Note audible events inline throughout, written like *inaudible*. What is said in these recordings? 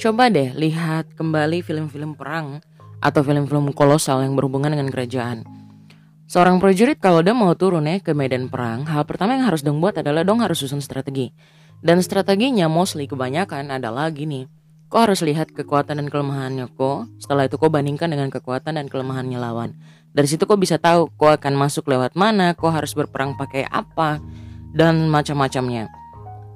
Coba deh lihat kembali film-film perang atau film-film kolosal yang berhubungan dengan kerajaan. Seorang prajurit kalau dia mau turun ya ke medan perang, hal pertama yang harus dong buat adalah dong harus susun strategi. Dan strateginya mostly kebanyakan adalah gini. Kau harus lihat kekuatan dan kelemahannya kok. Setelah itu kau bandingkan dengan kekuatan dan kelemahannya lawan. Dari situ kau bisa tahu kau akan masuk lewat mana, kau harus berperang pakai apa, dan macam-macamnya.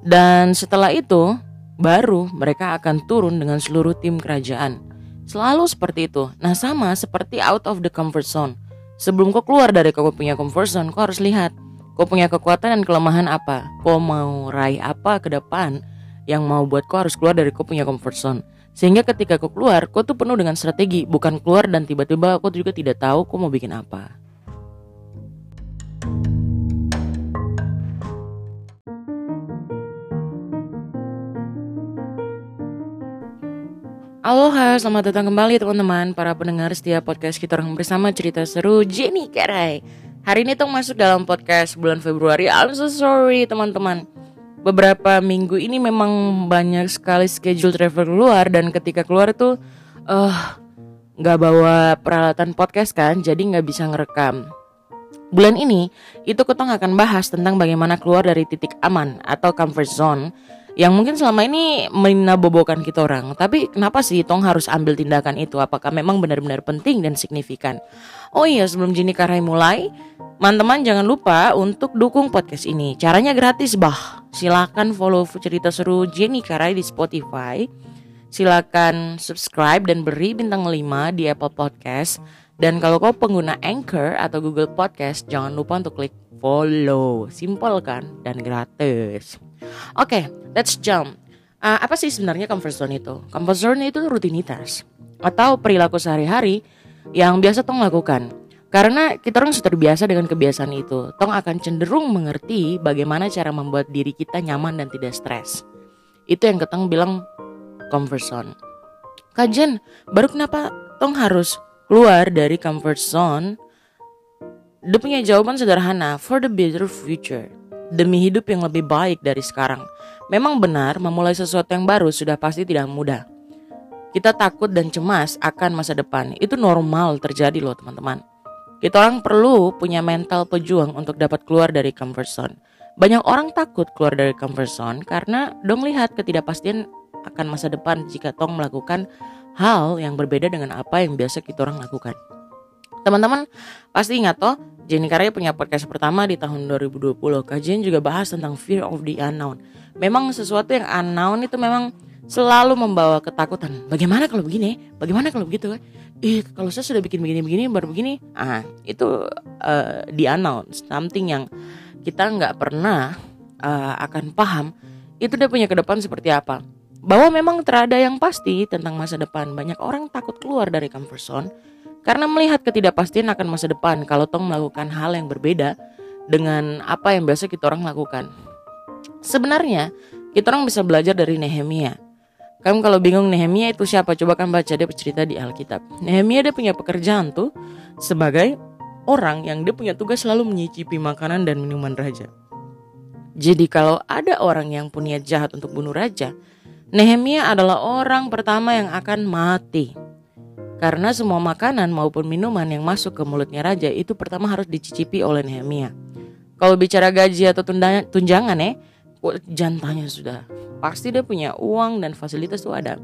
Dan setelah itu, baru mereka akan turun dengan seluruh tim kerajaan. Selalu seperti itu. Nah sama seperti out of the comfort zone. Sebelum kau keluar dari kau punya comfort zone, kau harus lihat kau punya kekuatan dan kelemahan apa. Kau mau raih apa ke depan yang mau buat kau harus keluar dari kau punya comfort zone. Sehingga ketika kau keluar, kau tuh penuh dengan strategi, bukan keluar dan tiba-tiba kau juga tidak tahu kau mau bikin apa. Aloha, selamat datang kembali teman-teman para pendengar setiap podcast kita orang bersama cerita seru Jenny Karai. Hari ini tong masuk dalam podcast bulan Februari. I'm so sorry teman-teman. Beberapa minggu ini memang banyak sekali schedule travel keluar dan ketika keluar tuh eh uh, nggak bawa peralatan podcast kan, jadi nggak bisa ngerekam. Bulan ini itu ketong akan bahas tentang bagaimana keluar dari titik aman atau comfort zone yang mungkin selama ini menabobokan kita orang. Tapi kenapa sih Tong harus ambil tindakan itu? Apakah memang benar-benar penting dan signifikan? Oh iya, sebelum Jini Karai mulai, teman-teman jangan lupa untuk dukung podcast ini. Caranya gratis, bah. Silakan follow cerita seru Jenny Karai di Spotify. Silakan subscribe dan beri bintang 5 di Apple Podcast. Dan kalau kau pengguna Anchor atau Google Podcast, jangan lupa untuk klik follow. Simple kan dan gratis. Oke, okay, let's jump. Uh, apa sih sebenarnya comfort zone itu? Comfort zone itu rutinitas atau perilaku sehari-hari yang biasa Tong lakukan. Karena kita orang sudah terbiasa dengan kebiasaan itu, Tong akan cenderung mengerti bagaimana cara membuat diri kita nyaman dan tidak stres. Itu yang ketong bilang comfort zone. Kajian, baru kenapa Tong harus keluar dari comfort zone? Dia punya jawaban sederhana, for the better future demi hidup yang lebih baik dari sekarang. Memang benar, memulai sesuatu yang baru sudah pasti tidak mudah. Kita takut dan cemas akan masa depan. Itu normal terjadi loh teman-teman. Kita orang perlu punya mental pejuang untuk dapat keluar dari comfort zone. Banyak orang takut keluar dari comfort zone karena dong lihat ketidakpastian akan masa depan jika tong melakukan hal yang berbeda dengan apa yang biasa kita orang lakukan. Teman-teman pasti ingat toh Jenny Karya punya podcast pertama di tahun 2020. Kajian juga bahas tentang fear of the unknown. Memang sesuatu yang unknown itu memang selalu membawa ketakutan. Bagaimana kalau begini? Bagaimana kalau begitu? Eh, kalau saya sudah bikin begini-begini baru begini. Ah, itu uh, the unknown, something yang kita nggak pernah uh, akan paham. Itu dia punya ke depan seperti apa. Bahwa memang terada yang pasti tentang masa depan. Banyak orang takut keluar dari comfort zone karena melihat ketidakpastian akan masa depan kalau Tong melakukan hal yang berbeda dengan apa yang biasa kita orang lakukan. Sebenarnya, kita orang bisa belajar dari Nehemia. Kamu kalau bingung Nehemia itu siapa? Coba kan baca dia bercerita di Alkitab. Nehemia dia punya pekerjaan tuh sebagai orang yang dia punya tugas selalu menyicipi makanan dan minuman raja. Jadi kalau ada orang yang punya jahat untuk bunuh raja, Nehemia adalah orang pertama yang akan mati. Karena semua makanan maupun minuman yang masuk ke mulutnya raja itu pertama harus dicicipi oleh Nehemia. Kalau bicara gaji atau tunjangan ya, jantanya sudah. Pasti dia punya uang dan fasilitas tuh ada.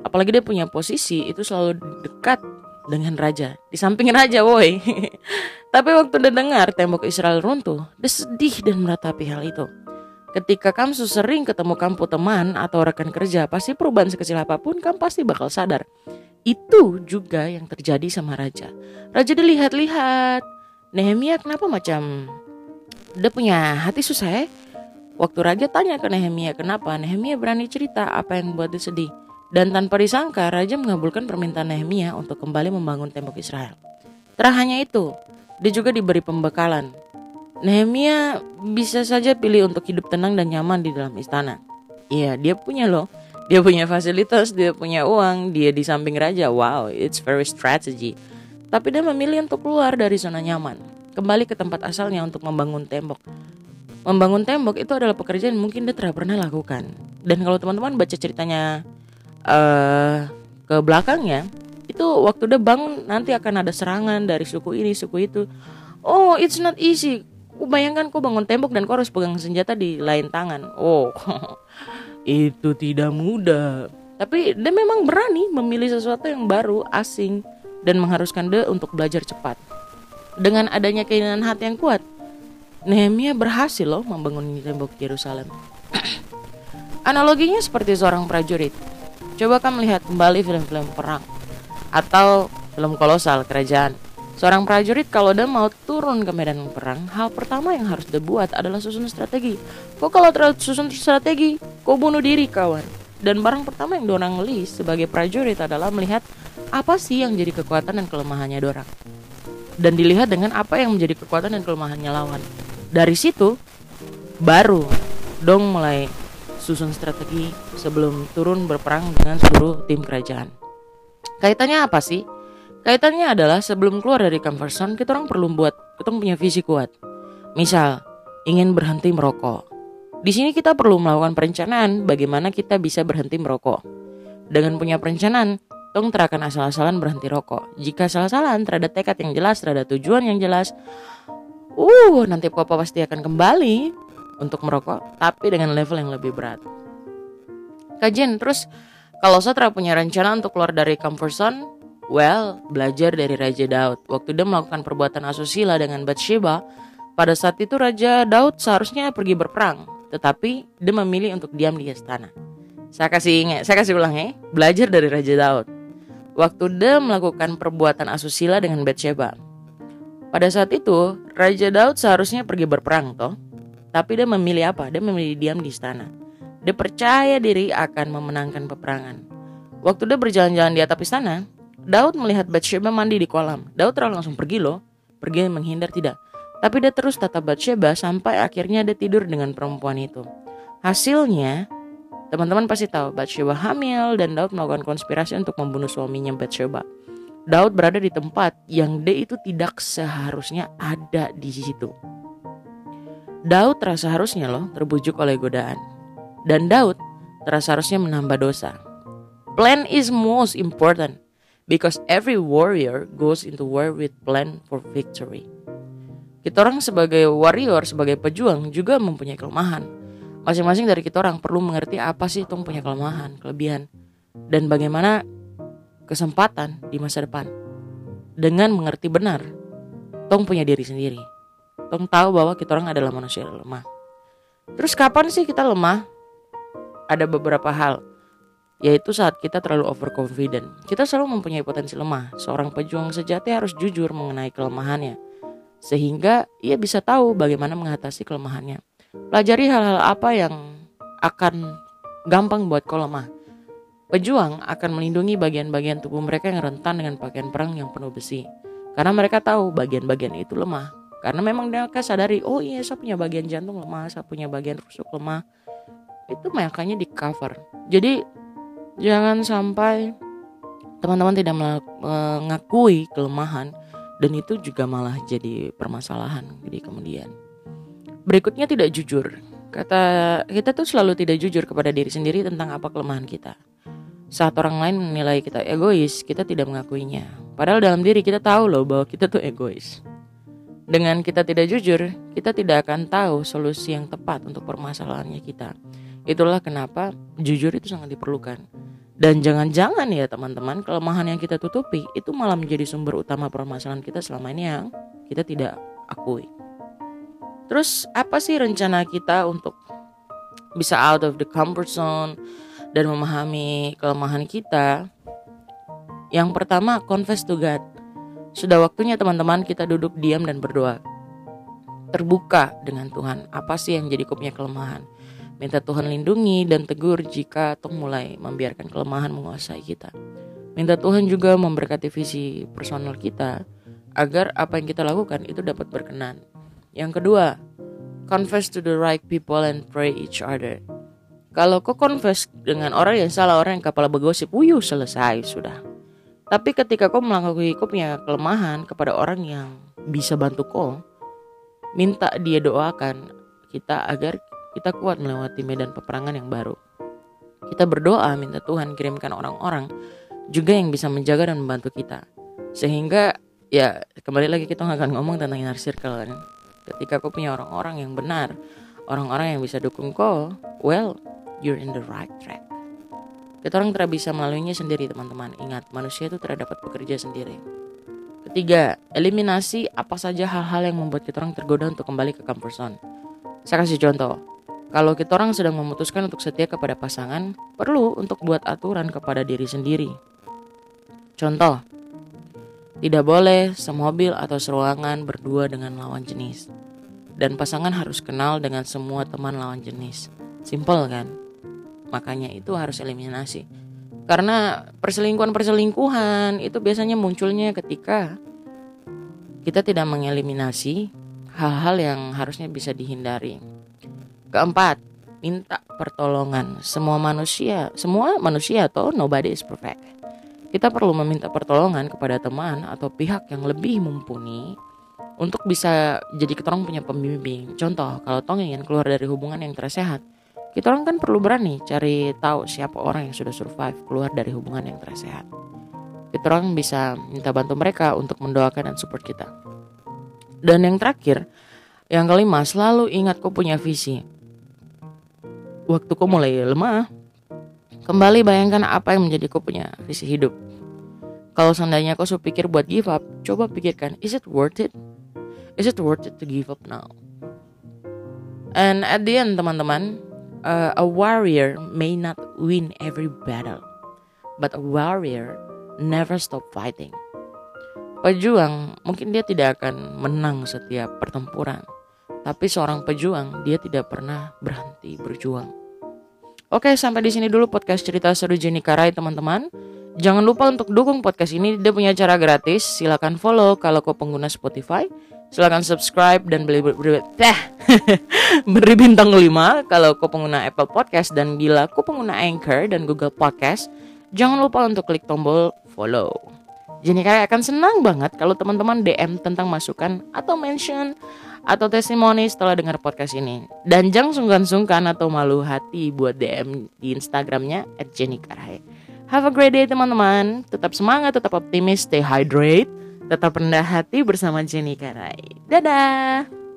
Apalagi dia punya posisi itu selalu dekat dengan raja. Di samping raja woi. *laughs* Tapi waktu dia dengar tembok Israel runtuh, dia sedih dan meratapi hal itu. Ketika kamu sering ketemu kamu teman atau rekan kerja, pasti perubahan sekecil apa pun kamu pasti bakal sadar itu juga yang terjadi sama raja. Raja dilihat-lihat. Nehemia kenapa macam dia punya hati susah ya? Waktu raja tanya ke Nehemia kenapa, Nehemia berani cerita apa yang membuat dia sedih. Dan tanpa disangka, raja mengabulkan permintaan Nehemia untuk kembali membangun tembok Israel. Tak hanya itu, dia juga diberi pembekalan. Nehemia bisa saja pilih untuk hidup tenang dan nyaman di dalam istana. Iya, dia punya loh dia punya fasilitas, dia punya uang, dia di samping raja. Wow, it's very strategy. Tapi dia memilih untuk keluar dari zona nyaman, kembali ke tempat asalnya untuk membangun tembok. Membangun tembok itu adalah pekerjaan yang mungkin dia tidak pernah lakukan. Dan kalau teman-teman baca ceritanya uh, ke belakangnya itu waktu dia bangun nanti akan ada serangan dari suku ini suku itu oh it's not easy Ku bayangkan kau bangun tembok dan kau harus pegang senjata di lain tangan. Oh, *laughs* itu tidak mudah. Tapi dia memang berani memilih sesuatu yang baru, asing, dan mengharuskan dia untuk belajar cepat. Dengan adanya keinginan hati yang kuat, Nehemia berhasil loh membangun tembok Yerusalem. *clears throat* Analoginya seperti seorang prajurit. Coba kamu melihat kembali film-film perang atau film kolosal kerajaan Seorang prajurit kalau dia mau turun ke medan perang, hal pertama yang harus dia buat adalah susun strategi. Kok kalau terlalu susun strategi, kok bunuh diri kawan. Dan barang pertama yang dorang list sebagai prajurit adalah melihat apa sih yang jadi kekuatan dan kelemahannya dorang. Dan dilihat dengan apa yang menjadi kekuatan dan kelemahannya lawan. Dari situ, baru dong mulai susun strategi sebelum turun berperang dengan seluruh tim kerajaan. Kaitannya apa sih? Kaitannya adalah sebelum keluar dari comfort zone, kita orang perlu buat kita punya visi kuat. Misal, ingin berhenti merokok. Di sini kita perlu melakukan perencanaan bagaimana kita bisa berhenti merokok. Dengan punya perencanaan, tong terakan asal-asalan berhenti rokok. Jika asal-asalan terhadap tekad yang jelas, terhadap tujuan yang jelas, uh, nanti papa pasti akan kembali untuk merokok, tapi dengan level yang lebih berat. Kajian terus, kalau saya punya rencana untuk keluar dari comfort zone, Well, belajar dari Raja Daud. Waktu dia melakukan perbuatan asusila dengan Bathsheba, pada saat itu Raja Daud seharusnya pergi berperang, tetapi dia memilih untuk diam di istana. Saya kasih ingat, saya kasih ulang ya, belajar dari Raja Daud. Waktu dia melakukan perbuatan asusila dengan Bathsheba. Pada saat itu, Raja Daud seharusnya pergi berperang toh, tapi dia memilih apa? Dia memilih diam di istana. Dia percaya diri akan memenangkan peperangan. Waktu dia berjalan-jalan di atap istana, Daud melihat Bathsheba mandi di kolam. Daud terlalu langsung pergi loh. Pergi menghindar tidak. Tapi dia terus tatap Bathsheba sampai akhirnya dia tidur dengan perempuan itu. Hasilnya, teman-teman pasti tahu Bathsheba hamil dan Daud melakukan konspirasi untuk membunuh suaminya Bathsheba. Daud berada di tempat yang dia itu tidak seharusnya ada di situ. Daud terasa harusnya loh terbujuk oleh godaan. Dan Daud terasa harusnya menambah dosa. Plan is most important because every warrior goes into war with plan for victory. Kita orang sebagai warrior, sebagai pejuang juga mempunyai kelemahan. Masing-masing dari kita orang perlu mengerti apa sih tong punya kelemahan, kelebihan, dan bagaimana kesempatan di masa depan. Dengan mengerti benar, tong punya diri sendiri. Tong tahu bahwa kita orang adalah manusia lemah. Terus kapan sih kita lemah? Ada beberapa hal yaitu saat kita terlalu overconfident. Kita selalu mempunyai potensi lemah. Seorang pejuang sejati harus jujur mengenai kelemahannya, sehingga ia bisa tahu bagaimana mengatasi kelemahannya. Pelajari hal-hal apa yang akan gampang buat kau lemah. Pejuang akan melindungi bagian-bagian tubuh mereka yang rentan dengan pakaian perang yang penuh besi. Karena mereka tahu bagian-bagian itu lemah. Karena memang mereka sadari, oh iya saya punya bagian jantung lemah, saya punya bagian rusuk lemah. Itu makanya di cover. Jadi Jangan sampai teman-teman tidak mengakui kelemahan dan itu juga malah jadi permasalahan di kemudian. Berikutnya tidak jujur. Kata kita tuh selalu tidak jujur kepada diri sendiri tentang apa kelemahan kita. Saat orang lain menilai kita egois, kita tidak mengakuinya. Padahal dalam diri kita tahu loh bahwa kita tuh egois. Dengan kita tidak jujur, kita tidak akan tahu solusi yang tepat untuk permasalahannya kita. Itulah kenapa jujur itu sangat diperlukan. Dan jangan-jangan ya teman-teman kelemahan yang kita tutupi itu malah menjadi sumber utama permasalahan kita selama ini yang kita tidak akui. Terus apa sih rencana kita untuk bisa out of the comfort zone dan memahami kelemahan kita? Yang pertama confess to God. Sudah waktunya teman-teman kita duduk diam dan berdoa. Terbuka dengan Tuhan. Apa sih yang jadi punya kelemahan? Minta Tuhan lindungi dan tegur jika tong mulai membiarkan kelemahan menguasai kita. Minta Tuhan juga memberkati visi personal kita agar apa yang kita lakukan itu dapat berkenan. Yang kedua, confess to the right people and pray each other. Kalau kau confess dengan orang yang salah, orang yang kepala bergosip, wuyu selesai sudah. Tapi ketika kau mengakui kau punya kelemahan kepada orang yang bisa bantu kau, minta dia doakan kita agar kita kuat melewati medan peperangan yang baru. Kita berdoa minta Tuhan kirimkan orang-orang juga yang bisa menjaga dan membantu kita. Sehingga ya kembali lagi kita akan ngomong tentang inner circle kan. Ketika kau punya orang-orang yang benar, orang-orang yang bisa dukung kau, well, you're in the right track. Kita orang tidak bisa melaluinya sendiri teman-teman. Ingat, manusia itu tidak dapat bekerja sendiri. Ketiga, eliminasi apa saja hal-hal yang membuat kita orang tergoda untuk kembali ke comfort zone. Saya kasih contoh. Kalau kita orang sedang memutuskan untuk setia kepada pasangan, perlu untuk buat aturan kepada diri sendiri. Contoh, tidak boleh semobil atau seruangan berdua dengan lawan jenis. Dan pasangan harus kenal dengan semua teman lawan jenis. Simple kan? Makanya itu harus eliminasi. Karena perselingkuhan-perselingkuhan itu biasanya munculnya ketika kita tidak mengeliminasi hal-hal yang harusnya bisa dihindari. Keempat, minta pertolongan. Semua manusia, semua manusia atau nobody is perfect. Kita perlu meminta pertolongan kepada teman atau pihak yang lebih mumpuni untuk bisa jadi kita orang punya pembimbing. Contoh, kalau tong ingin keluar dari hubungan yang tersehat, kita orang kan perlu berani cari tahu siapa orang yang sudah survive keluar dari hubungan yang tersehat. Kita orang bisa minta bantu mereka untuk mendoakan dan support kita. Dan yang terakhir, yang kelima, selalu ingat kau punya visi waktu kau mulai lemah, kembali bayangkan apa yang menjadi kau punya visi hidup. Kalau seandainya kau sudah pikir buat give up, coba pikirkan, is it worth it? Is it worth it to give up now? And at the end, teman-teman, uh, a warrior may not win every battle, but a warrior never stop fighting. Pejuang mungkin dia tidak akan menang setiap pertempuran, tapi seorang pejuang dia tidak pernah berhenti berjuang. Oke, sampai di sini dulu podcast cerita seru Jenny Karai teman-teman. Jangan lupa untuk dukung podcast ini, dia punya cara gratis. Silahkan follow kalau kau pengguna Spotify. Silahkan subscribe dan beli beri, teh *laughs* beri bintang 5 kalau kau pengguna Apple Podcast dan bila kau pengguna Anchor dan Google Podcast. Jangan lupa untuk klik tombol follow. Jenny Karai akan senang banget kalau teman-teman DM tentang masukan atau mention atau testimoni setelah dengar podcast ini. Dan jangan sungkan-sungkan atau malu hati buat DM di Instagramnya at Jenny Karhay. Have a great day teman-teman. Tetap semangat, tetap optimis, stay hydrate, tetap rendah hati bersama Jenny Karai. Dadah!